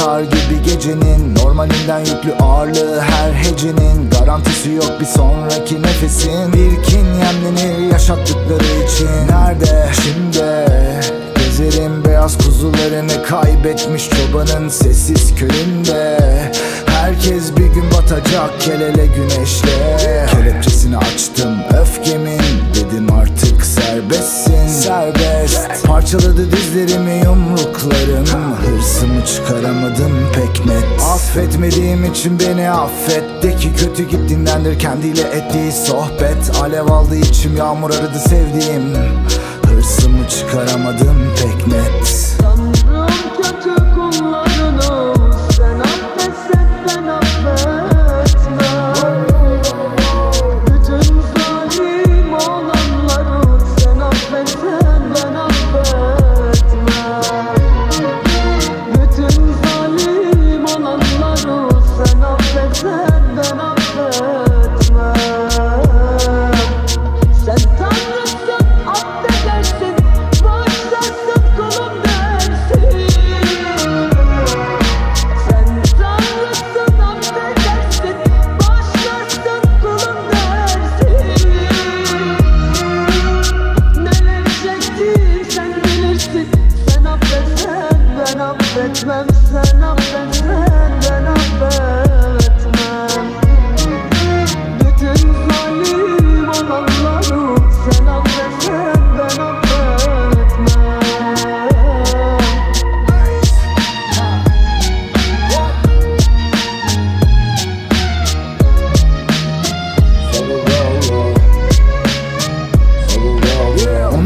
İhtikar gibi gecenin Normalinden yüklü ağırlığı her hecenin. Garantisi yok bir sonraki nefesin. Bir kin yemlenir yaşattıkları için. Nerede? Şimdi. Gezerim beyaz kuzularını kaybetmiş çobanın sessiz köyünde. Herkes bir gün batacak kelele güneşle. Kelepçesini açtım öfkemin. Dedim artık serbestsin Serbest. Parçaladı dizlerimi yumruklarım. Hırsımı çıkaramadım pek net. Affetmediğim için beni affet. De ki kötü gittiğindendir kendiyle ettiği sohbet. Alev aldı içim yağmur aradı sevdiğim. Hırsımı çıkaramadım pek net بتمثل أنا بتمثل أنا بتمثل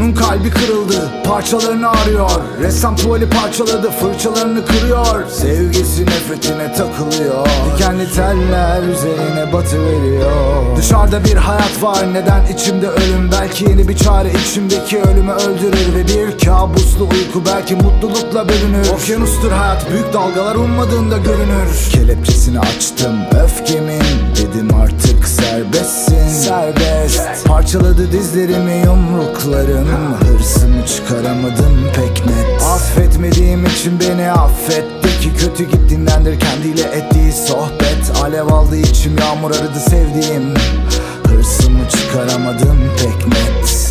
Onun kalbi kırıldı, parçalarını arıyor. Ressam tuvali parçaladı, fırçalarını kırıyor. Sevgisi nefretine takılıyor. Dikenli teller üzerine batı Dışarıda bir hayat var, neden içimde ölüm? Belki yeni bir çare içimdeki ölümü öldürür Ve bir kabuslu uyku belki mutlulukla bölünür. Okyanustur hayat, büyük dalgalar ummadığında görünür. Kelepçesini açtım, öfkemin Dedim artık serbestsin. Serbest. Parçaladı dizlerimi yumruklarım. Hırsımı çıkaramadım pek net. Affetmediğim için beni affet De ki kötü gittiğindendir kendiyle ettiği sohbet. Alev aldı içim yağmur aradı sevdiğim. Hırsımı çıkaramadım pek net